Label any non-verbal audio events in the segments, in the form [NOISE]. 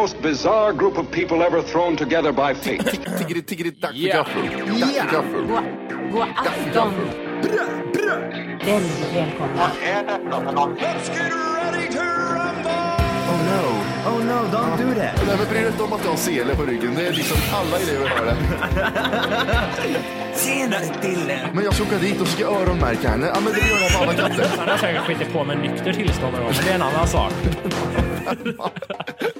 Most bizarre group of people ever thrown together by fate. Tiggeri, tiggeri, dack för gaffel. Dack för gaffel. God afton. Väldigt välkomna. Oh no. Oh no, don't do that. Nej men bry dig inte om att jag har sele på ryggen. Det är liksom alla elever har det. Tjenare Dille. Men jag ska åka dit och ska öronmärka henne. Ja men det gör jag på alla katter. Han har säkert skitit på med nykter tillstånd men det är en annan sak. [LAUGHS]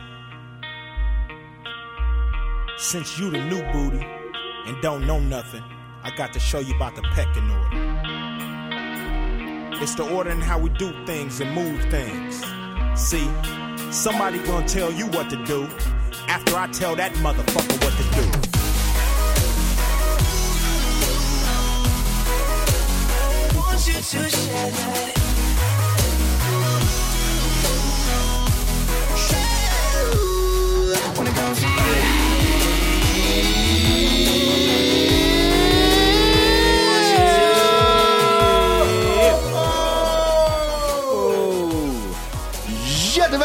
Since you the new booty and don't know nothing, I got to show you about the pecking order. It's the order in how we do things and move things. See, somebody gonna tell you what to do after I tell that motherfucker what to do. Hjärtligt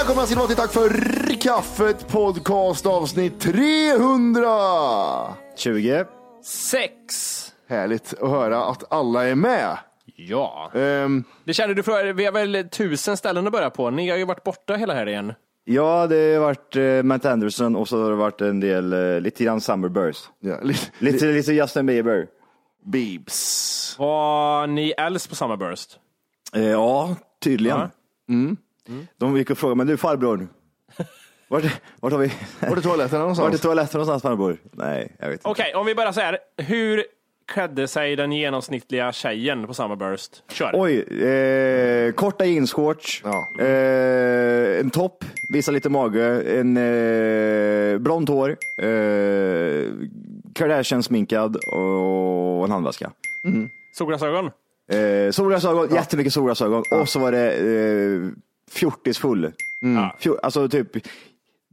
välkomna ska ni till Tack för kaffet podcast avsnitt 300. 20. Sex! Härligt att höra att alla är med. Ja. Ehm, Det känner du för, vi har väl tusen ställen att börja på. Ni har ju varit borta hela helgen. Ja, det har varit eh, Matt Anderson och så har det varit en del, eh, lite grann Summerburst. ja, lite, Lite, lite Justin Bieber. Bibs. Var ni äldst på Summerburst? Eh, ja, tydligen. Ja. Mm. De gick och frågade, men du farbror, [LAUGHS] vart, vart har vi, Var är toaletten vart är någonstans? toaletten någonstans farbror? Nej, jag vet inte. Okej, om vi börjar så här. Hur klädde sig den genomsnittliga tjejen på Summerburst? Kör. Oj, eh, korta jeansshorts, Ja. eh, en topp, visa lite mage, en eh, blont hår, eh, Kardashian-sminkad och en handväska. Solglasögon? Eh, solglasögon, jättemycket solglasögon och så var det eh, fjortisfull. Fjor, alltså typ,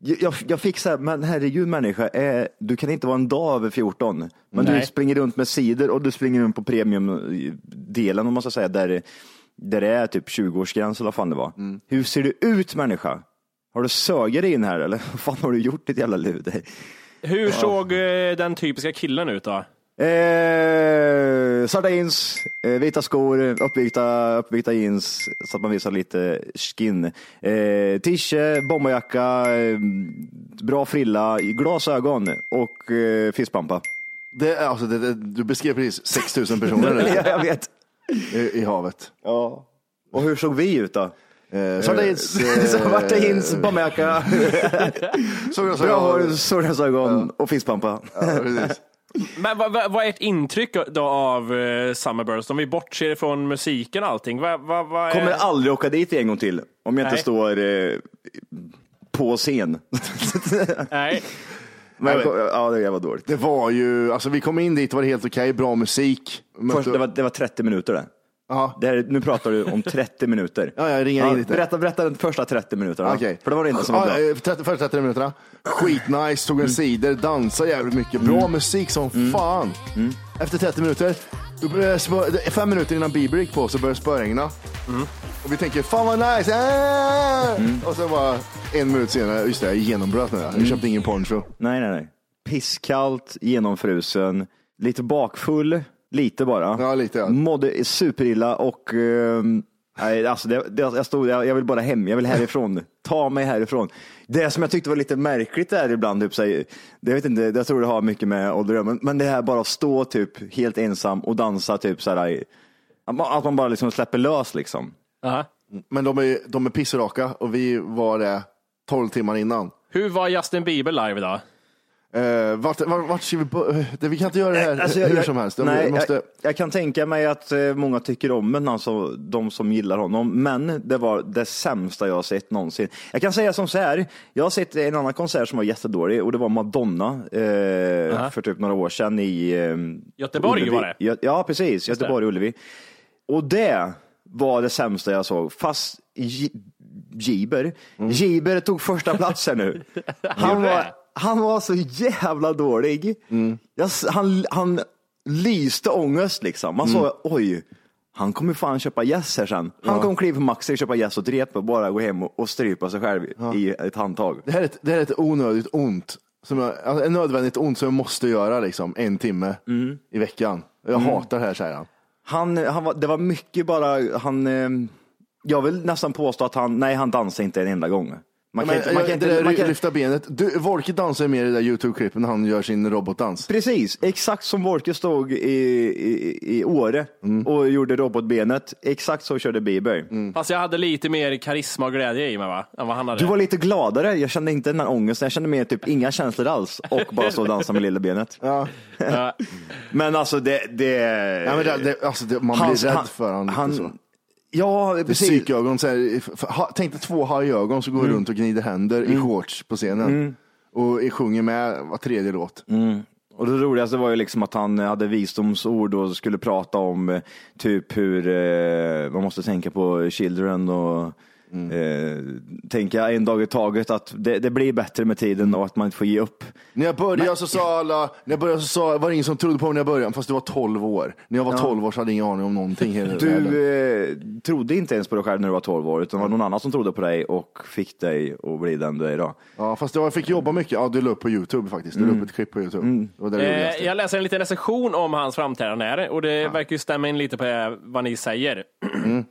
jag, jag fick så här, men herregud människa, eh, du kan inte vara en dag över 14. Men du Nej. springer runt med sidor och du springer runt på premiumdelen om man ska säga, där, där det är typ 20-årsgräns eller vad fan det var. Hur ser du ut människa? Har du söger dig in här eller [LAUGHS] vad fan har du gjort ditt jävla luder? Hur såg eh, den typiska killen ut då? Eh, svarta jeans, eh, vita skor, uppvikta, uppvikta jeans så att man visar lite skin. Eh, Tische, bomberjacka, eh, bra frilla, glasögon och eh, fiskpampa. Det är, alltså, det, det, du beskrev precis 6000 personer [LAUGHS] ja, jag vet. i, i havet. Ja. Och hur såg vi ut då? Eh, svarta jeans. [LAUGHS] Svarta jeans, bomberjacka, [LAUGHS] bra hår, solglasögon och fiskpampa. Ja, precis. Men vad, vad, vad är ert intryck då av eh, Summerburst? Om vi bortser från musiken och allting. Vad, vad, vad är... Kommer aldrig åka dit en gång till om jag inte Nej. står eh, på scen. Nej. Men, ja, det var dåligt. Det var ju, alltså vi kom in dit, det var helt okej, bra musik. Mötte- Först, det, var, det var 30 minuter det. Ja. Det här, nu pratar du om 30 minuter. Ja, jag ringer in lite. Berätta, berätta de första 30 minuterna. Okej. För det var det enda som var bra. eh, 30, första 30 minuterna. Skitnice, tog en cider, dansade jävligt mycket. Bra musik som fan. Efter 30 minuter, fem minuter innan Bieber gick på så började det spöregna. Och vi tänker, fan vad nice! Äh! Och sen bara en minut senare, just det, jag genombröt nu. Jag köpte ingen poncho. Nej, nej, nej. Pisskallt, genomfrusen, lite bakfull, lite bara. Ja, lite, ja. Mådde superilla och nej, alltså det, det, jag, stod, jag, jag vill bara hem, jag vill härifrån. Ta mig härifrån. Det som jag tyckte var lite märkligt där ibland, typ, så, här, det, jag, vet inte, jag tror det har mycket med ålder men, men det här bara att stå typ helt ensam och dansa typ så här, att man, bara liksom släpper lös liksom. Aha. Men de är, de är pissraka och vi var det 12 timmar innan. Hur var Justin Bieber live idag? Eh, vart, vart, vart ska vi börja? Det- Vi kan inte göra det här Alltså, hur som helst. Nej, måste... jag, jag kan tänka mig att eh, många tycker om den, alltså de som gillar honom. Men det var det sämsta jag har sett någonsin. Jag kan säga som så här, jag har sett en annan konsert som var jättedålig och det var Madonna eh, för typ några år sedan i eh, Göteborg Ullevi. var det. Ja, precis. Göteborg, Ullevi. Och det var det sämsta jag såg. Fast Jiber, Mm. Jiber tog första platsen nu. [LAUGHS] Han var? Han var så jävla dålig. Jag, s- han, han lyste ångest liksom. Man såg, oj, han kommer fan köpa gäss här sen. Han kommer kliva på Maxi, köpa gäss och ett och bara gå hem och, och strypa sig själv i ett handtag. Det här är ett, det här är ett onödigt ont. Som jag, alltså ett nödvändigt ont som jag måste göra liksom, en timme i veckan. Jag hatar det här, säger han. Han, han var, det var mycket bara, han, eh, jag vill nästan påstå att han, nej han dansade inte en enda gång. Man kan Men, inte, man kan inte, man kan, lyfta benet. Du, Volke dansar mer i det där YouTube-klippet när han gör sin robotdans. Precis, exakt som Wolke stod i, i, i Åre och gjorde robotbenet. Exakt så körde Bieber. Fast jag hade lite mer karisma och glädje i mig va? Än vad han hade. Du var lite gladare, jag kände inte den här ångesten, jag kände mer typ inga känslor alls och bara stå och dansa med lilla benet. [LAUGHS] Ja. Men alltså det... det, Ja, men det, det, alltså, det, man Hans- blir rädd han- för honom. han-. Ja, precis. psykögon. Så här, ha, tänk dig två hajögon som går runt och gnider händer i shorts på scenen. Och är- sjunger med var tredje låt. Och det roligaste var ju liksom att han hade visdomsord och skulle prata om eh, typ hur eh, man måste tänka på children och eh, tänka en dag i taget att det, det blir bättre med tiden och att man inte får ge upp. När jag började så sa alla, när jag började så sa, var det ingen som trodde på mig när jag började, fast det var 12 år. När jag var 12 år så hade jag ingen aning om någonting. i hela världen. Du eh, trodde inte ens på dig själv när du var 12 år utan det var någon annan som trodde på dig och fick dig att bli den du är idag. Ja, fast jag fick jobba mycket. Ja, du la upp på YouTube faktiskt. Du la upp ett klipp på YouTube. Det Eh, jag läser en liten recension om hans framträdande här och det verkar ju stämma in lite på eh, vad ni säger. Eh,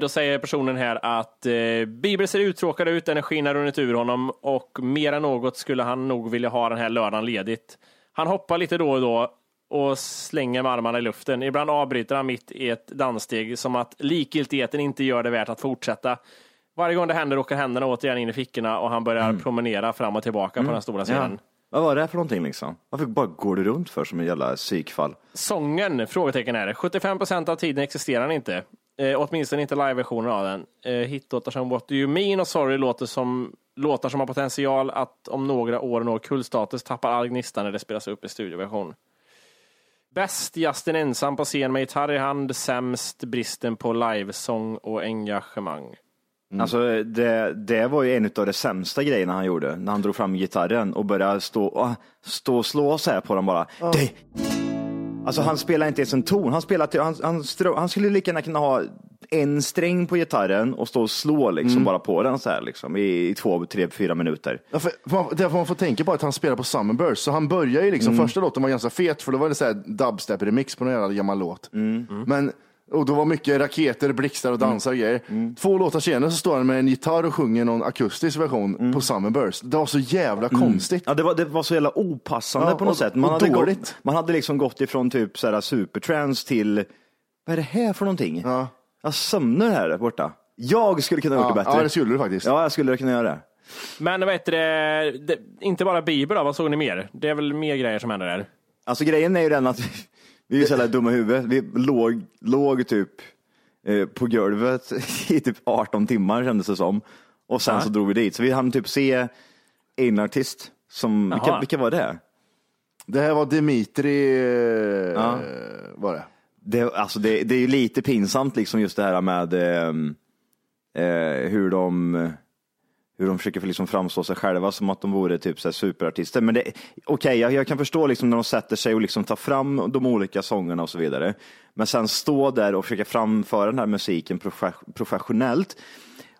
Då säger personen här att eh, Bieber ser uttråkad ut, energin har runnit ur honom och mer än något skulle han nog vilja ha den här lördagen ledigt. Han hoppar lite då och då och slänger med armarna i luften. Ibland avbryter han mitt i ett danssteg som att likgiltigheten inte gör det värt att fortsätta. Varje gång det händer åker händerna återigen in i fickorna och han börjar promenera fram och tillbaka på den stora scenen. Vad var det för någonting liksom? Varför bara går du runt för som en jävla psykfall? Sången? Frågetecken är det. 75 procent av tiden existerar den inte. Eh, åtminstone inte live-versionen av den. Eh, hitlåtar som What Do You Mean och Sorry låter som låtar som har potential att om några år nå kultstatus tappar all gnista när det spelas upp i studioversion. Bäst Justin ensam på scen med gitarr i hand, sämst bristen på livesång och engagemang. Alltså det, det var ju en av de sämsta grejerna han gjorde, när han drog fram gitarren och började stå, ah, stå och slå så här på den bara. Det. Alltså han spelar inte ens en ton, han, spelar till, han, han, han skulle lika gärna kunna ha en sträng på gitarren och stå och slå liksom bara på den så här liksom i, i två, tre, fyra minuter. Ja, för, för det får man får tänka på att han spelar på Summerburst, så han börjar ju liksom, första låten var ganska fet, för då var det så här dubstep-remix på någon jävla gammal låt. Men, och då var mycket raketer, blixtar och dansar och grejer. Två låtar senare så står han med en gitarr och sjunger någon akustisk version på Summerburst. Det var så jävla konstigt. Ja, det var, det var så jävla opassande Ja, på något och- sätt. Man och hade, dåligt. gått, man hade liksom gått ifrån typ så här supertrans till, vad är det här för någonting? Ja. Jag sömnar här borta. Jag skulle kunna ha gjort det bättre. ja, det skulle du faktiskt. Ja, jag skulle kunna göra det. Men vad heter det, det, inte bara Bieber då, vad såg ni mer? Det är väl mer grejer som händer där? Alltså grejen är ju den att vi, är så jävla dumma i huvudet. Vi låg, låg typ eh, på golvet [LAUGHS] i typ 18 timmar kändes det som. Och sen så drog vi dit. Så vi hann typ se en artist som, vilka, Jaha. vilka var det? Det här var Dimitri, eh, Ja. var det. Det, alltså det, det är ju lite pinsamt liksom just det här med ehm, eh, hur de hur de försöker liksom framstå sig själva som att de vore typ så superartister. Men okej, jag, jag kan förstå liksom när de sätter sig och liksom tar fram de olika sångerna och så vidare. Men sen stå där och försöka framföra den här musiken profe- professionellt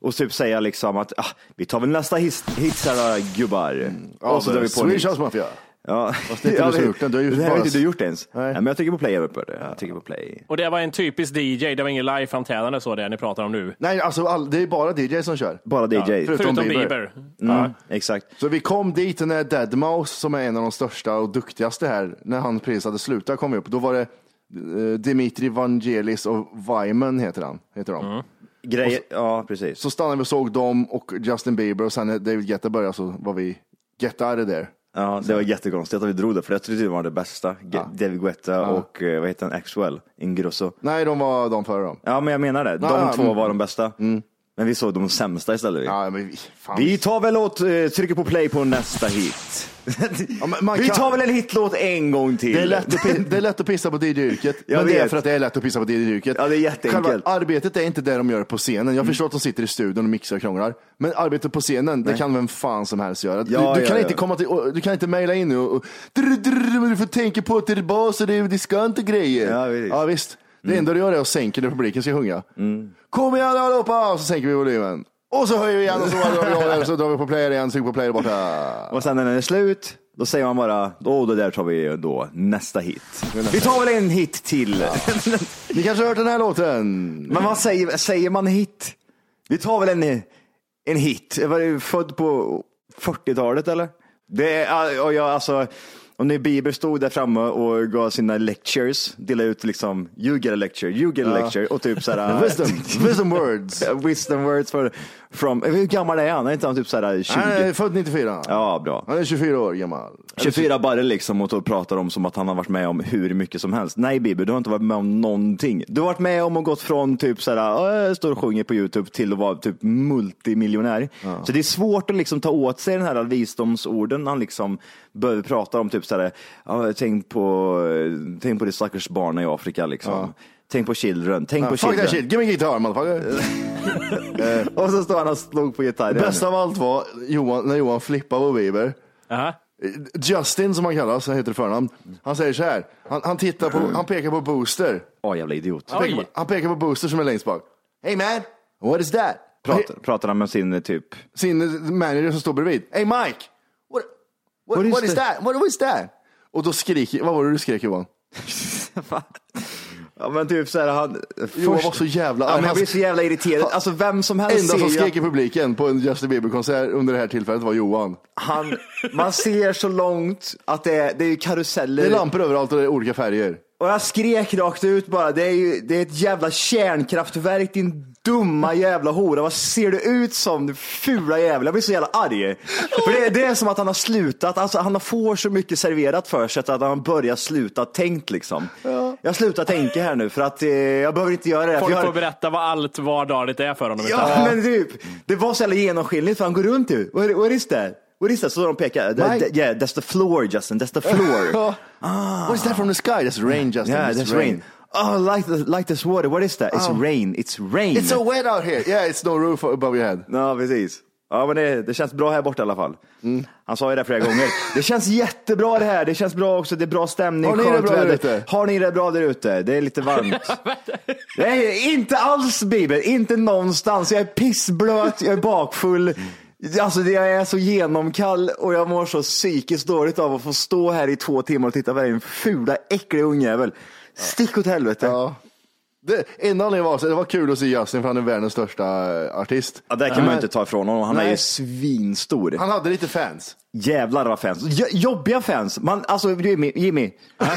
och typ säga liksom att ah, vi tar väl nästa hit, hit här gubbar. Ja, och så drar vi på Swedish. House Mafia. Ja. Fast det är inte du som men- gjort den, du har ju det här har bara- inte du gjort ens. Nej. Nej. men jag trycker på play över på det. Jag trycker på play. Och det var en typisk DJ, det var ingen liveframträdande så det ni pratar om nu. Nej, alltså all, det är bara DJ som kör. Bara DJ. förutom Förutom Bieber. Bieber. Mm, Exakt. Så vi kom dit när Deadmau5, som är en av de största och duktigaste här, när han precis hade slutat kom upp. Då var det eh, Dimitri Vangelis och Wyman heter han. Heter de. Grej, ja, precis. Så stannade vi och såg dem och Justin Bieber och sen när David Guetta började så var vi Get out of there. Ja, det var jättekonstigt att vi drog det, för jag trodde det var det bästa. Ge- David Guetta och eh, vad heter han, Axwell Ingrosso. Nej, de var de före dem. Ja, men jag menar det. De Ja, ja, två mm. var de bästa. Men vi såg de sämsta istället. Vi, Ja, men fan. vi tar väl åt, eh, trycker på play på nästa hit. Ja, men man vi kan- tar väl en hitlåt en gång till. Det är, lätt att, pi- det är lätt att pissa på DJ-yrket, [LAUGHS] Jag men det är vet. för att det är lätt att pissa på DJ-yrket. Ja, det är jätteenkelt. Mm. Själva arbetet är inte det de gör på scenen. Jag förstår att de sitter i studion och mixar och krånglar. Men arbetet på scenen, det kan vem fan som helst göra. Du, Ja, du, ja, kan ja. inte komma till, och- du kan inte mejla in nu och, och drr, drr, men du får tänka på att det är bas och det är diskant och grejer. Ja, visst. Ja. Det enda du gör är att sänka när publiken ska sjunga. Kom igen allihopa! Och så sänker vi volymen. Och så höjer vi igen och så, drar vi, och så drar vi på player igen, trycker på player borta. Och sen när den är slut, då säger man bara, då det där tar vi då nästa hit. Vi tar väl en hit till. Ni kanske har hört den här låten? Men vad säger, säger man hit? Vi tar väl en, en hit. Var ju född på 40-talet eller? Det är, och jag, alltså, och när Bieber stod där framme och gav sina lectures, delade ut liksom, you get a lecture, you get a lecture och typ såhär. [LAUGHS] Wisdom, [LAUGHS] wisdom words. [LAUGHS] wisdom words for, from, hur gammal är han? Är inte han typ såhär 20? Han är född 94. Ja, bra. Han är 24 år gammal. 24 barre liksom och pratar om som att han har varit med om hur mycket som helst. Nej Bieber, du har inte varit med om någonting. Du har varit med om att gått från typ såhär, "Åh, jag står och sjunger på YouTube till att vara typ multimiljonär. Så det är svårt att liksom ta åt sig den här visdomsorden han liksom börjar prata om typ såhär, "Ja, tänk på, tänk på de stackars barnen i Afrika liksom. Tänk på children, tänk på Fuck that children. shit, give me guitar motherfucker. [LAUGHS] Och så står han och slog på gitarren. Bästa av allt var Johan, när Johan flippade på Bieber. Aha. Justin som han kallas, han heter förnamn. Han säger så här, han, han tittar på, han pekar på Booster. Åh jävla idiot. Han pekar, på, han pekar på Booster som är längst bak. Hey man, what is that? Pratar, pratar han med sin typ Sin manager som står bredvid. Hey Mike, what, what, What is what is that? that? What, what is that? Och då skriker, vad var det du skrek Johan? [LAUGHS] Ja men typ såhär, han... Johan var så jävla Ja, men jag arg. blir så jävla irriterad. Han- Alltså vem som helst Enda som skrek i publiken på en Justin Bieber-konsert under det här tillfället var Johan. han, man ser så långt att det är, det är karuseller. Det är lampor överallt och det är olika färger. Och jag skrek rakt ut bara, det är ju det är ett jävla kärnkraftverk din dumma jävla hora. Vad ser du ut som du fula jävel? Jag blir så jävla arg. För det, det är som att han har slutat, alltså han får så mycket serverat för sig att han börjar sluta tänkt liksom. Jag slutar tänka här nu för att eh, jag behöver inte göra det. för Folk jag har- får berätta vad allt vardagligt är för honom. Ja, men typ. Det var så jävla genomskinligt för han går runt ju. What, what is that? What is that? Så de pekar. That, yeah, that's the floor Justin, that's the floor. [LAUGHS] What is that from the sky? That's rain Justin. yeah, that's rain. Oh, like, the, like this water. What is that? It's rain. It's rain. It's so wet out here. Yeah, it's no roof above your head. Ja, precis. Ja, men det, det känns bra här borta i alla fall. Mm. Han sa ju det flera gånger. Det känns jättebra det här. Det känns bra också. Det är bra stämning. Har ni det bra där ute? Har ni det bra där ute? Det är lite varmt. [LAUGHS] Nej, inte alls Bibel. Inte någonstans. Jag är pissblöt, jag är bakfull. Alltså jag är så genomkall och jag mår så psykiskt dåligt av att få stå här i två timmar och titta på din fula, äckliga ungjävel. Stick åt helvete. Ja. Det, en anledning var att det var kul att se Justin för han är världens största eh, artist. Ja, det kan man ju inte ta ifrån honom. Han är Nej. ju svinstor. Han hade lite fans. Jävlar vad fans. Jo- Jobbiga fans. Man, alltså Jimmy, Jimmy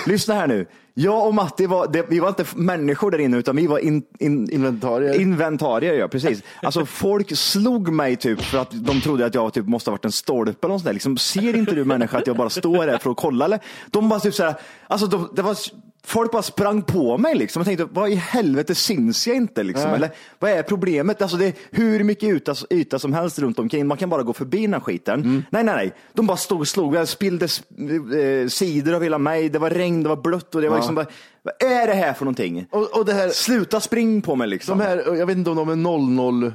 lyssna här nu. Jag och Matti var, det, vi var inte människor där inne utan vi var in, in, Inventarier. inventarier. Ja, precis. [LAUGHS] Alltså folk slog mig typ för att de trodde att jag typ måste ha varit en stolpe eller något sånt där. Liksom, ser inte du människa att jag bara står här för att kolla eller? De bara typ såhär, alltså de, det var folk bara sprang på mig liksom. Jag tänkte, vad i helvete syns jag inte liksom? Eller vad är problemet? Alltså det är hur mycket yta, yta som helst runt omkring. Man kan bara gå förbi den här skiten. Mm. Nej, nej, nej. De bara stod och slog. Jag spillde eh, sidor av hela mig. Det var regn, det var blött och det var liksom bara, vad är det här för någonting? Och, och det här, Sluta spring på mig liksom. de här, jag vet inte om de är 00,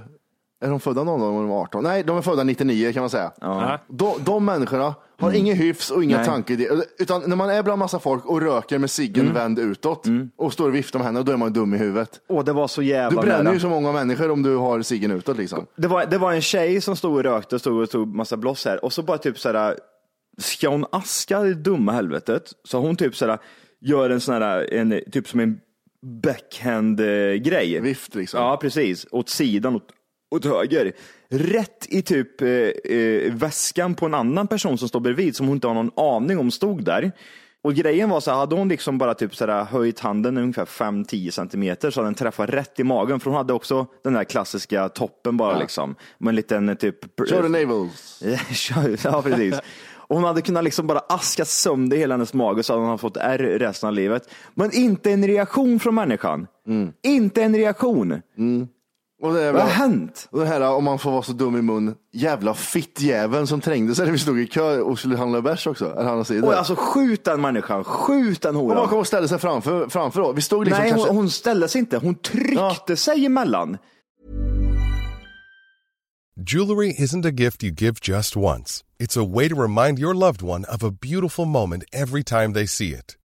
är de födda 00 eller de är 18? Nej, de är födda 99 kan man säga. Ja. De, de människorna har ingen hyfs och inga Mm. Nej. tankar. Utan när man är bland massa folk och röker med ciggen Mm. vänd utåt och står och viftar med händerna, då är man dum i huvudet. Åh, det var så Du jävla bränner nära. ju så många människor om du har ciggen utåt liksom. Det var, det var en tjej som stod och rökte och stod och tog massa bloss här och så bara typ såhär, ska hon aska det dumma helvetet? Så hon typ såhär, gör en sån här, en, typ som en backhand-grej. Vift liksom. Ja, precis. Åt sidan, åt, åt höger. Rätt i typ eh, eh, väskan på en annan person som står bredvid som hon inte har någon aning om stod där. Och grejen var så här, hade hon liksom bara typ så här höjt handen ungefär 5-10 centimeter så hade den träffat rätt i magen. För hon hade också den där klassiska toppen bara liksom. Med en liten eh, typ... Kör du navels? [LAUGHS] Ja, precis. Och [LAUGHS] hon hade kunnat liksom bara aska sönder hela hennes mage så hade hon fått ärr resten av livet. Men inte en reaktion från människan. Inte en reaktion. Och det Vad har hänt? Och det här, om man får vara så dum i mun, jävla fittjäveln som trängde sig när vi stod i kö och skulle handla bärs också. Eller handla cider. Och alltså skjut den människan, skjut den och man horan. kom och ställde sig framför, framför oss. Vi stod liksom Nej, kanske... hon, hon ställde sig inte. Hon tryckte sig emellan. Jewelry isn't a gift you give just once. It's a way to remind your loved one of a beautiful moment every time they see it.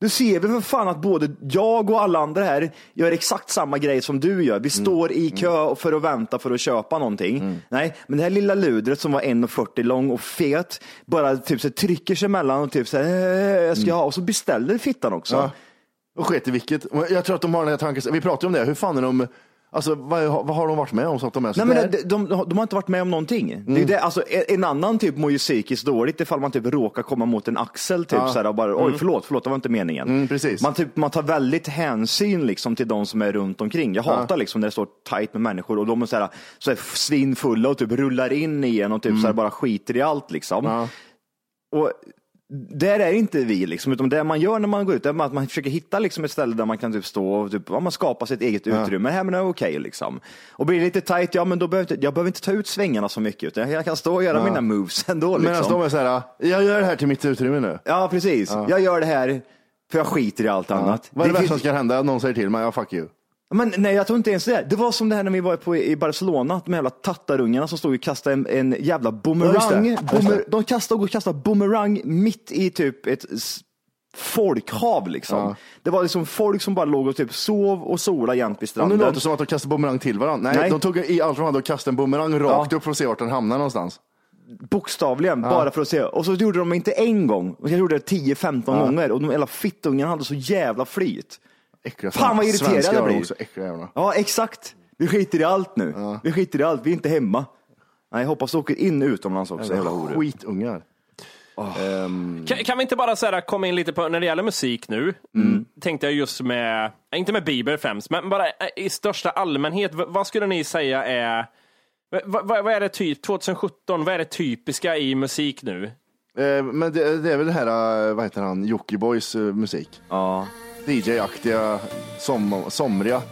Du ser väl för fan att både jag och alla andra här gör exakt samma grej som du gör. Vi står i kö för att vänta för att köpa någonting. Nej, men det här lilla ludret som var 1,40 lång och fet bara typ så trycker sig emellan och typ så här, "Eh, jag ska ha och så beställer fittan också. Ja. Och sket i vilket. Jag tror att de har den här tanken, vi pratade om det, hur fan är de, alltså vad, vad har de varit med om så att de är så Nej, men de, de, de har inte varit med om någonting. Det är ju det, alltså, en- annan typ mår ju psykiskt dåligt ifall man typ råkar komma mot en axel typ, Ja. så här, och bara, oj förlåt, förlåt, det var inte meningen. Mm, precis. Man, typ, man tar väldigt hänsyn liksom, till de som är runt omkring. Jag hatar liksom, när det står tajt med människor och de är så här, så här, svinfulla och typ rullar in i en och typ, så här, bara skiter i allt. Liksom. Mm. Ja. Och där är inte vi, liksom, utan det man gör när man går ut är att man försöker hitta liksom, ett ställe där man kan typ stå och typ, ja, man skapar sitt eget utrymme. Här men det är okej. liksom. Och blir det lite tajt, ja men då behöver jag, jag behöver inte ta ut svängarna så mycket, utan jag kan stå och göra mina moves ändå. Medan Liksom. de är så här, jag gör det här till mitt utrymme nu. Ja, precis. Jag gör det här för jag skiter i allt annat. Vad är det, Det värsta som ska hända? Någon säger till mig, ja fuck you. Men nej, jag tror inte ens det. Det var som det här när vi var på, i Barcelona, de jävla tattarungarna som stod och kastade en, en jävla Ja, boomerang. Boomer, de kastade och kastade boomerang mitt i typ ett folkhav liksom. Ja. Det var liksom folk som bara låg och typ sov och sola jämt vid Och nu stranden. låter det som att de kastar bumerang till varandra. Nej, Nej. de tog i allt de hade och kastade en bumerang rakt Ja. upp för att se vart den hamnar någonstans. Bokstavligen, bara för att se. Och så gjorde de inte en gång, jag gjorde det 10-15 gånger och de jävla fittungarna hade så jävla flyt. Äckliga Fan, vad irriterad jag blir. också, äckliga jävlar. Ja, exakt. Vi skiter i allt nu. Vi skiter i allt, vi är inte hemma. Nej, jag hoppas du åker in utomlands också, jävla horor. Skitungar. Ehm, Kan, kan vi inte bara så här, komma in lite på, när det gäller musik nu, tänkte jag just med, inte med Bieber främst, men bara i största allmänhet, vad skulle ni säga är, vad, vad, är det typ, 2017, vad är det typiska i musik nu? eh, men det, det är väl det här, eh, vad heter han, Jockibois eh, musik. Ja. DJ-aktiga, som, somriga.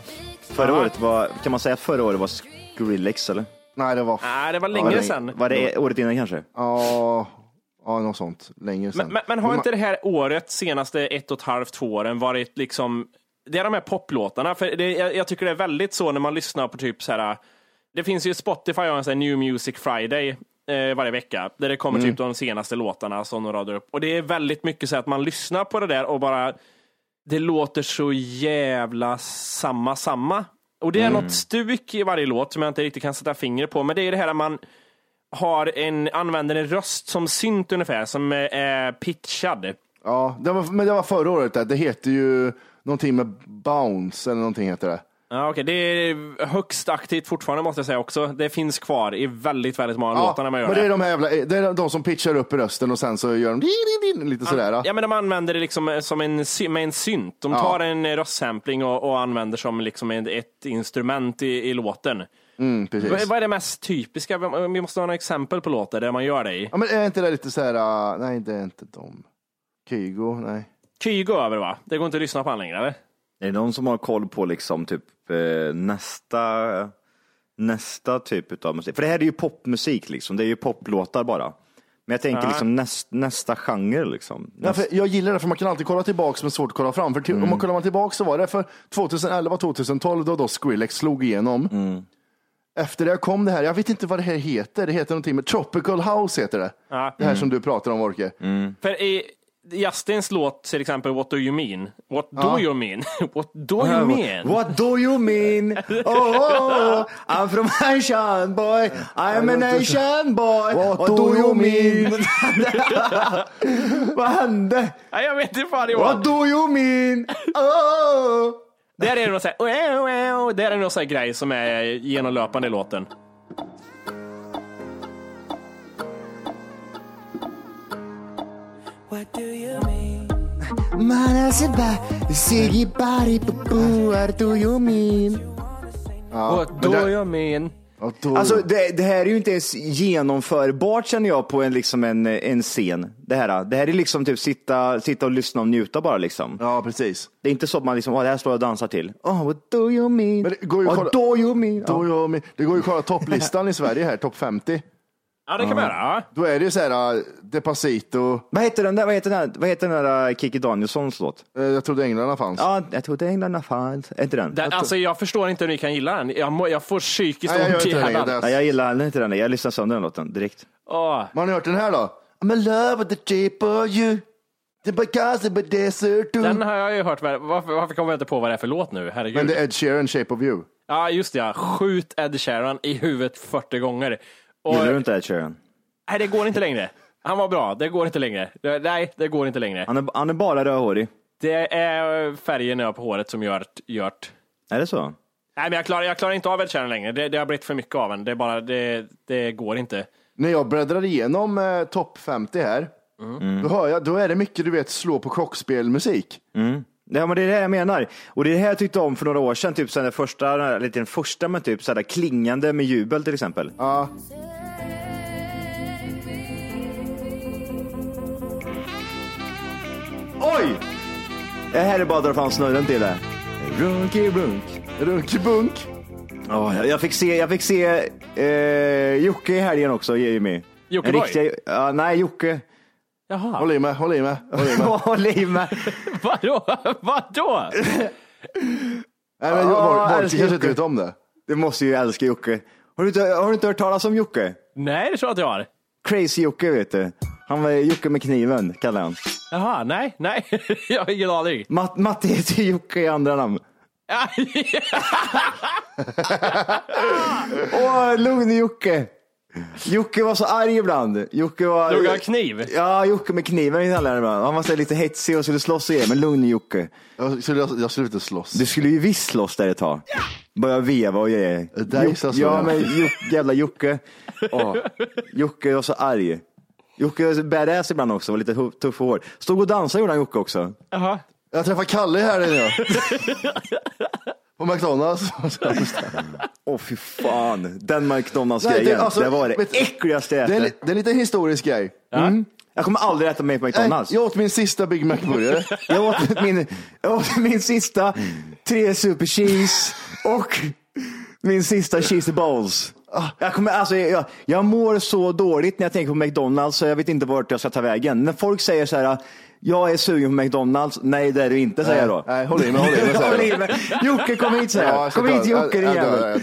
Förra året var, kan man säga att förra året var Skrillex eller? Nej, det var, Nej, det var längre det- sedan. Var det året innan kanske? ja, ja, något sånt. Längre sedan. Men, men, men har inte det här året, senaste ett och ett halvt, två åren varit liksom det är de här poplåtarna. För det, jag, jag tycker det är väldigt så när man lyssnar på typ så här. Det finns ju Spotify har en sån här New Music Friday eh, varje vecka. Där det kommer Mm. typ de senaste låtarna som de radar upp. Och det är väldigt mycket så att man lyssnar på det där och bara det låter så jävla samma, samma. Och det är Mm. något stuk i varje låt som jag inte riktigt kan sätta fingret på. Men det är det här att man har en, använder en röst som synt ungefär, som är- är pitchad. Ja, det var, men det var förra året. Där. Det heter ju någonting med bounce eller någonting heter det. Ja, okej. Det är högst aktivt fortfarande måste jag säga också. Det finns kvar i väldigt, väldigt många låtar när man gör men det är det. de här jävla, det är de som pitchar upp rösten och sen så gör de din, din, din, lite sådär. Ja, men de använder det liksom som en, med en synt. De Ja. tar en röstsampling och, och använder som liksom ett instrument i, i låten. Mm, precis. Vad, vad är det mest typiska? Vi måste ha några exempel på låtar där man gör det i. Ja, men är inte det lite så här, uh, nej det är inte de. Kygo, nej. Kygo över va? Det går inte att lyssna på han längre eller? Är det någon som har koll på liksom typ eh, nästa, nästa typ av musik? För det här är ju popmusik liksom, det är ju poplåtar bara. Men jag tänker Ja. liksom näst, nästa genre liksom. Ja, för jag gillar det för man kan alltid kolla tillbaks men svårt att kolla fram. För till, om man kollar man tillbaks så var det för 2011-2012 då, då Skrillex slog igenom. Efter det kom det här, jag vet inte vad det här heter, det heter någonting med Tropical House heter det. Ja. Det här som du pratar om Orke. För i Justins låt till exempel What do you mean? What do Ja. you mean? [LAUGHS] What do you mean? What do you mean? Oh, [LAUGHS] oh, oh, I'm from Asian boy, I'm an Asian boy. What, do you mean? [LAUGHS] Vad hände? Nej, jag vet inte fan What do you mean? Oh. Där är det någon sån här, där är det någon sån här grej som är genomlöpande i låten. What do you mean? Manasiba, Siggy body, boo, what do you mean? What do you mean? Alltså det, det här är ju inte ens genomförbart känner jag på en, liksom en, en scen. Det här, det här är liksom typ sitta, sitta och lyssna och njuta bara liksom. Ja, precis. Det är inte så att man liksom, oh, det här står jag och dansar till. Oh, what do you mean? Men det går ju att what kolla- do you mean? Då jag, det går ju att kolla topplistan i Sverige här, topp 50. Ja, det kan man göra. Ja. Då är det ju så här, uh, Despacito, Vad heter den där, vad heter den där, vad heter den där uh, Kikki Danielssons låt? eh, jag trodde Englarna fanns. Ja, jag trodde Englarna fanns. Är inte den? Den, alltså, jag förstår inte hur ni kan gilla den. Jag, må, jag får psykiskt Nej, jag gör ont i inte det längre. hjärnan. Nej, jag gillar den inte den. Jag lyssnar sönder den låten direkt. Åh. Man har hört den här då? I'm in love with the shape of you. The because of a desert too. Den har jag ju hört. Varför, varför kommer jag inte på vad det är för låt nu? Herregud. Men det är Ed Sheeran, Shape of you. Ja, just det. Ja. Skjut Ed Sheeran i huvudet 40 gånger. Och, Gillar du inte Ed Sheeran? nej, det går inte längre. Han var bra. Det går inte längre. Det, nej, det går inte längre. Han är, han är bara rödhårig. Det är färgen jag har på håret som gör gjort. Är det så? Nej, men jag klarar, jag klarar inte av Ed Sheeran längre. Det, det har blivit för mycket av en. Det, är bara, det, det går inte. När jag bläddrar igenom eh, topp 50 här, då hör jag, då är det mycket du vet slå på klockspelmusik. Ja, men det är det jag menar. Och det är det här jag tyckte om för några år sedan, typ så här, den första, eller den första, men typ så här, klingande med jubel till exempel. Ja. Oj! Det här är bara att dra fram snurren till det. Runky runk. Runky bunk. Oh, jag, fick se, jag fick se eh, Jocke i helgen också, Jimmy. Jockiboi? En riktig- Ja, nej, Jocke. Jaha. Håll i mig, håll i mig. Håll i mig. [LAUGHS] Håll i mig. [LAUGHS] Vadå? Vadå? Nej, men älskar kanske inte vet om det. Du måste ju älska Jocke. Har du inte, har du inte hört talas om Jocke? Nej, det tror jag att jag har. Crazy Jocke vet du. Han var Jocke med kniven, kallar han. Jaha, nej, nej. [LAUGHS] jag har ingen aning. Matt, Matte heter Jocke i andra namn. Åh, lugn Jocke. Jocke var så arg ibland. Jocke var... Drog han kniv? Ja, Jocke med kniven i ibland. Han var så lite hetsig och skulle slåss och grejer, men lugn Jocke. Jag skulle, jag skulle inte slåss. Du skulle ju visst slåss där ett tag. Börja veva och grejer. Där Jock- gissar så, Ja, men Jock- jävla Jocke. Åh. Jocke var så arg. Jocke var badass ibland också, var lite tuff och hård. Stod och dansade gjorde han Jocke också. Jaha. Jag träffade Kalle här inne. [LAUGHS] På McDonalds. Åh fy fan, den McDonalds-grejen, det- det, alltså, var det vet äckligaste jag Det ätit. li- det är lite historisk grej. Mm. Jag kommer aldrig äta mer på Nej, McDonalds. jag åt min sista Big Mac-burgare. Jag åt min, jag åt min sista tre super cheese och min sista cheesy balls. Jag, kommer, alltså, jag, jag mår så dåligt när jag tänker på McDonalds så jag vet inte vart jag ska ta vägen. När folk säger så här, jag är sugen på McDonalds. Nej, det är du inte, säger jag då. Nej, håll i mig, håll i mig, Håll i mig. Jocke, kom hit, säger Ja, jag. Kom hit. Jocke, din jävel.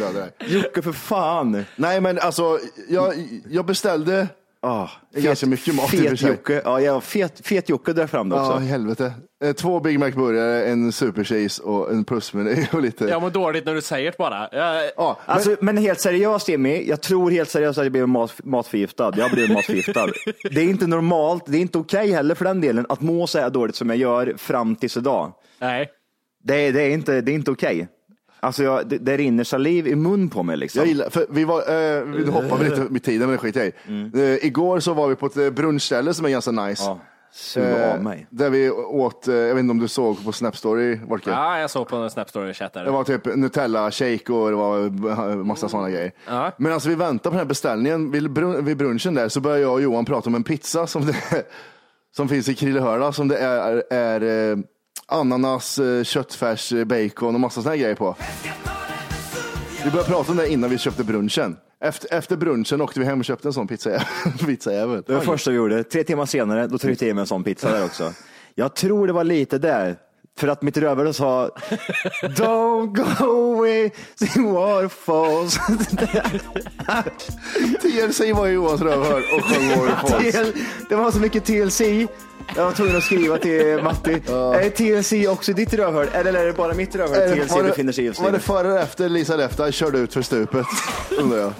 Jocke, för fan. Nej, men alltså, jag, jag beställde Ah, ganska mycket mat i och för Fet sig. Jocke. Ja, jag, fet, fet Jocke där fram då Ja, också. i helvete. Eh, Två Big Mac-burgare, en supercheese och en plusmeny [LAUGHS] och lite... Jag mår dåligt när du säger det bara. Jag, Ja, men, Alltså, men helt seriöst Jimmy, jag tror helt seriöst att jag blev mat, matförgiftad. Jag blev matförgiftad. det är inte normalt, det är inte okej heller för den delen att må så här dåligt som jag gör fram tills idag. nej. Det, är- det är inte, det är inte okej. Alltså jag, det, det rinner saliv i mun på mig liksom. jag gillar, för vi var, eh, nu hoppar vi lite med tiden, men det skiter jag i. Eh, igår så var vi på ett eh, brunchställe som är ganska nice. Ja, suga av mig. Där vi åt, eh, jag vet inte om du såg på Snap Story, Volke? Ja, jag såg på en Snap Story-chatt där. Det var typ Nutella shake och det var eh, massa sådana grejer. Ja. Men alltså vi väntar på den här beställningen vid, brun, vid brunchen där så börjar jag och Johan prata om en pizza som, det, [LAUGHS] som finns i Krillehörna som det är, är eh, ananas, eh, köttfärs, eh, bacon och massa sådana grejer på. Vi började prata om det innan vi köpte brunchen. Efter, efter brunchen åkte vi hem och köpte en sån pizzajävel. [LAUGHS] pizzajävel. Det var det första vi gjorde. Tre timmar senare, då tryckte jag i mig en sån pizza där också. Jag tror det var lite där. För att mitt rövhål sa Don't go away see waterfalls. TLC var ju Johans rövhål och sjöng Waterfalls. Det var så mycket TLC. Jag var tvungen att skriva till Matti. Är TLC också ditt rövhål eller är det bara mitt rövhål TLC befinner sig i just Var det nu? före eller efter Lisa Lefta körde ut för stupet? Undrar jag.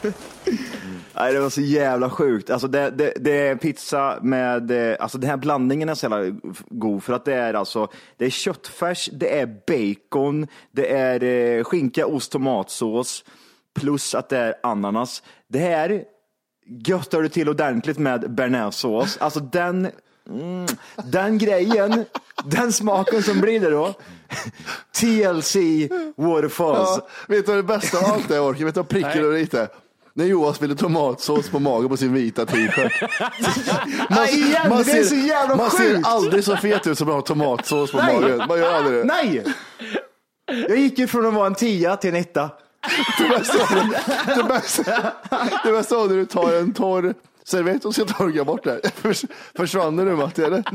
Nej, det var så jävla sjukt. Alltså det, det, det är pizza med, eh, alltså den här blandningen är så jävla god för att det är alltså, det är köttfärs, det är bacon, det är eh, skinka, ost, tomatsås plus att det är ananas. Det här göttar du till ordentligt med bearnaisesås. Alltså den, mm, den grejen, den smaken som blir det då. [LAUGHS] TLC waterfalls. Ja, vet du vad det bästa av allt är Orke? Vet du vad pricken över lite? När Johan spiller tomatsås på magen på sin vita t-shirt. [LAUGHS] Det är så jävla man ser sjukt. aldrig så fet ut som man har tomatsås på Nej. magen. Man gör aldrig det. Nej! Jag gick ju från att vara en tia till en etta. Det bästa, det bästa, det bästa var när du tar en torr servett och ska torka bort det. [LAUGHS] Förs, försvann det nu Matti eller? [LAUGHS]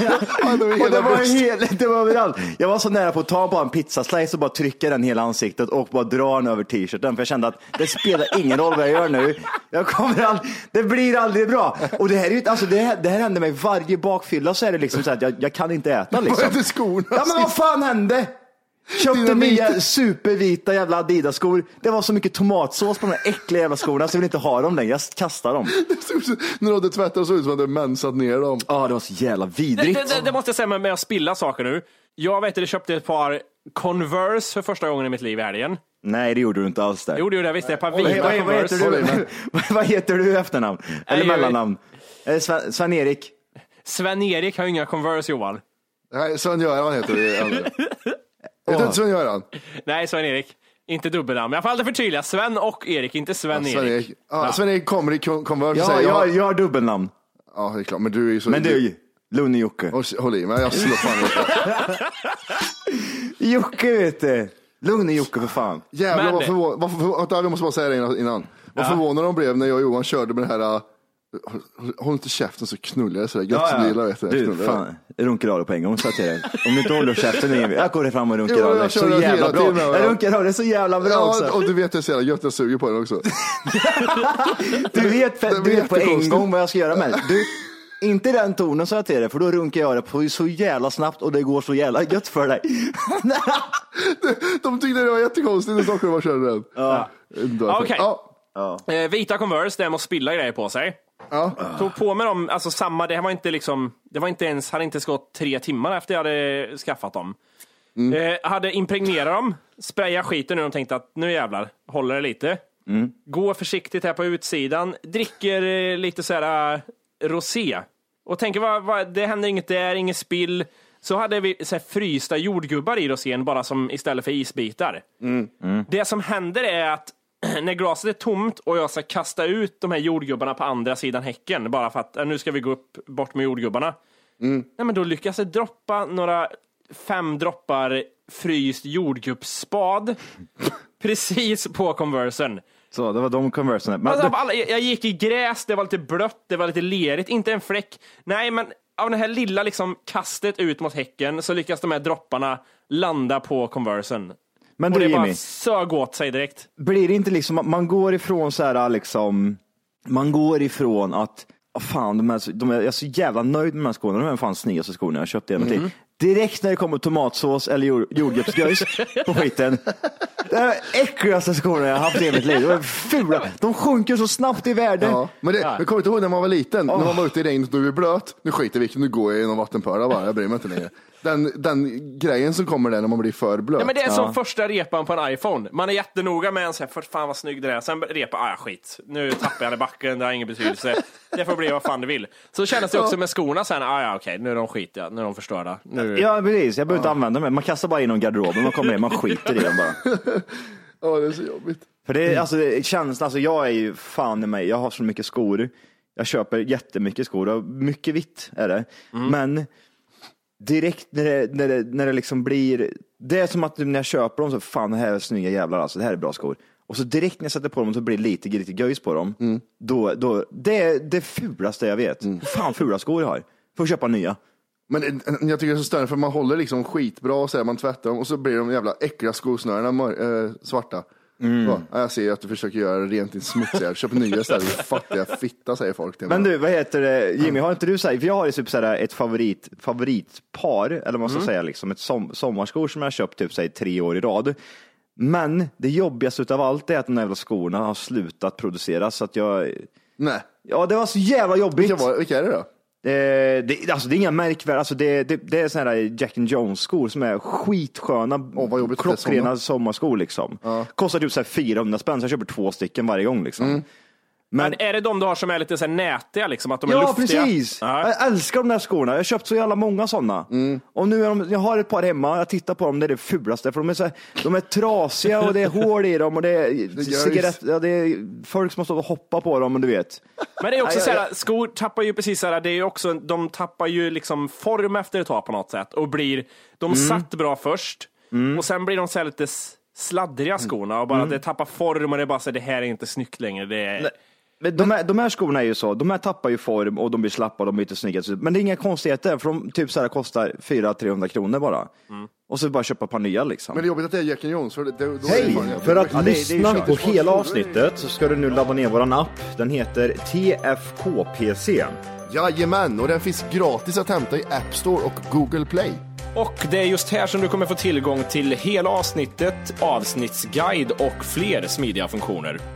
Ja, det var Och det var, hel, det var överallt. Jag var så nära på att ta bara en pizzaslice och bara trycka den hela ansiktet och bara dra den över t-shirten. För jag kände att det spelar ingen roll vad jag gör nu. Jag kommer all, det blir aldrig bra. Och det här, är alltså det, här, det här händer mig varje bakfylla så är det liksom så att jag, jag kan inte äta [LAUGHS] liksom. Vad hände skorna? Ja men vad fan hände? Köpte nya vita- supervita jävla Adidas-skor. Det var så mycket tomatsås på de här äckliga jävla skorna så jag vill inte ha dem längre. Jag kastar dem. [LAUGHS] När du hade tvättat så ut som att du mensat ner dem. Ja, det var så jävla Det, vidrigt. det, det, det måste jag säga med, att spilla saker nu. Jag vet att jag köpte ett par Converse för första gången i mitt liv i helgen. Nej, det gjorde du inte alls där. Jo, det gjorde jag visst. Ett par Vad, vita vad, vad, heter Converse. du, [LAUGHS] vad heter du i efternamn? Eller Nej, mellannamn? Eh, Sven- Sven-Erik? Sven-Erik har ju inga Converse, Johan. Nej, Sven-Göran heter det. [LAUGHS] Heter du inte Sven-Göran? Nej, Sven-Erik. Inte dubbelnamn. Jag får alltid förtydliga. Sven och Erik, inte Sven-Erik. Sven-Erik ja, Sven kommer i Con- Converse och Ja, säger jag, jag har dubbelnamn. Ja, det är klart. Men du är ju så... Men du, Lunne-Jocke. Håll, håll i mig, jag slår fan inte. [LAUGHS] Jocke vet du. Lugn-Jocke för fan. Jävlar Men- vad förvånad, vänta, jag måste bara säga det innan. Vad förvånade de blev när jag och Johan körde med det här, äh, håll- håll inte käften så knullar jag sådär gött som du gillar. Vet du, Du, fan, jag runkar av dig på en gång att jag Om du inte håller käften, jag går fram och runkar av jag dig. Så jävla bra. ja. Jag runkar av dig så jävla bra Ja, också. och du vet det är så jävla gött, jag suger på den också. [LAUGHS] Du vet, du vet på en gång vad jag ska göra med det. Du, inte den tonen sa jag till dig, för då runkar jag det på så jävla snabbt och det går så jävla gött för dig. [LAUGHS] [LAUGHS] De tyckte det var jättekonstigt när Stockholm körde den. Ja. Ja. Okej. Ja. Eh, vita Converse, det att spilla grejer på sig. Ja. Tog på mig dem, alltså samma, det här var inte liksom, det var inte ens, hade inte gått tre timmar efter jag hade skaffat dem. Eh, hade impregnerat dem, sprayat skiten ur dem, tänkte att nu jävlar, håller det lite. Går försiktigt här på utsidan, dricker eh, lite så här eh, rosé. Och tänker, vad, vad, det händer inget där, inget spill. Så hade vi så här, frysta jordgubbar i rosén, bara som istället för isbitar. Det som händer är att [CLEARS THROAT] när glaset är tomt och jag ska kasta ut de här jordgubbarna på andra sidan häcken, bara för att äh, nu ska vi gå upp bort med jordgubbarna. Nej, men då lyckas det droppa några fem droppar fryst jordgubbsspad [LAUGHS] precis på conversen. Så det var de Converserna. Men Alltså, alla, jag jag gick i gräs, det var lite blött, det var lite lerigt, inte en fläck. Nej, men av det här lilla liksom kastet ut mot häcken så lyckas de här dropparna landa på Conversen. Men och du det bara Jimmy, sög åt sig direkt. blir det inte liksom, man går ifrån så här liksom, man går ifrån att, oh fan, de är, så- de är, jag är så jävla nöjd med de här skorna, de är fan snyggaste skorna jag köpt i hela mitt Mm. Direkt när det kommer tomatsås eller jord, jordgubbsgöjs på skiten. Det är de äckligaste skorna jag har haft i mitt liv. De är fula. De sjunker så snabbt i värde. Ja, men det, men kommer inte ihåg när man var liten, när man var ute i regnet och du är blöt. Nu skiter vi i nu går jag i någon vattenpöl bara, jag bryr mig inte längre. Den, den grejen som kommer där när man blir för blöt. Ja, men det är som första repan på en iPhone. Man är jättenoga med en så här, för fan vad snygg det är. Sen repa, ah skit, nu tappar jag den i backen, det har ingen betydelse. Det får bli vad fan det vill. Så kändes det också med skorna sen, ah, ja okej, nu är de skitiga, nu är de förstörda. Nu... Ja precis, jag behöver inte använda dem. Man kastar bara in dem i garderoben, man kommer in, man skiter i dem bara. Ja, det är så jobbigt. För det, är, alltså, det känns, alltså jag är ju fan i mig, jag har så mycket skor. Jag köper jättemycket skor och mycket vitt är det. Men direkt när det, när, det, när det liksom blir, det är som att när jag köper dem så, fan det här är snygga jävlar alltså, det här är bra skor. Och så direkt när jag sätter på dem så blir det lite, lite göjs på dem. Då, då, det är det fulaste jag vet. Fan fula skor jag har. Får köpa nya. Men det- jag tycker det är så störande för man håller liksom skitbra och så här, man tvättar dem och så blir de jävla äckliga skosnörena äh, svarta. Mm. Så, ja, jag ser att du försöker göra rent i smutsiga. Köp nya istället, din fattiga fitta säger folk till Men mig. du, vad heter det, Jimmy, har inte du sagt, för jag har ju typ såhär ett favorit, favoritpar, eller vad man ska säga, liksom, ett som, sommarskor som jag har köpt typ säg, tre år i rad. Men det jobbigaste utav allt är att de där jävla skorna har slutat produceras, så att jag, Nej. ja det var så jävla jobbigt. Vilka, var, vilka är det då? Eh, det, alltså det är inga märkvärdiga, alltså det, det, det är sådana här Jack and Jones skor som är skitsköna, är klockrena sommarskor liksom. Kostar typ så här 400 spänn, så jag köper två stycken varje gång liksom. Mm. Men är det de du har som är lite så här nätiga, liksom, att de är Ja, luftiga? precis. Ja. Jag älskar de där skorna. Jag har köpt så jävla många sådana. Mm. Och nu är de, jag har ett par hemma, jag tittar på dem, det är det fulaste. För de är, så här, de är trasiga och det är hål i dem och det är, [LAUGHS] cigarett, ja, det är folk som har stått och hoppat på dem och du vet. Men det är också Nej, så här, skor tappar ju precis så här, det är också, de tappar ju liksom form efter ett tag på något sätt och blir, de Mm. satt bra först och sen blir de så här lite sladdriga skorna och bara Mm. det tappar form och det är bara så här, det här är inte snyggt längre. Det är, Men De här, de här skorna är ju så, de här tappar ju form och de blir slappa och de blir inte snygga. Men det är inga konstigheter, för de typ så här kostar 400-300 kronor bara. Och så bara köpa ett par nya liksom. Men det är jobbigt att det är Jack Jones. För det, det, då är det Hej! fan jävligt. För att Ja, det- det är lyssna kört. på hela avsnittet så ska du nu ladda ner våran app. Den heter TFKPC. Jajamän, och den finns gratis att hämta i App Store och Google Play. Och det är just här som du kommer få tillgång till hela avsnittet, avsnittsguide och fler smidiga funktioner.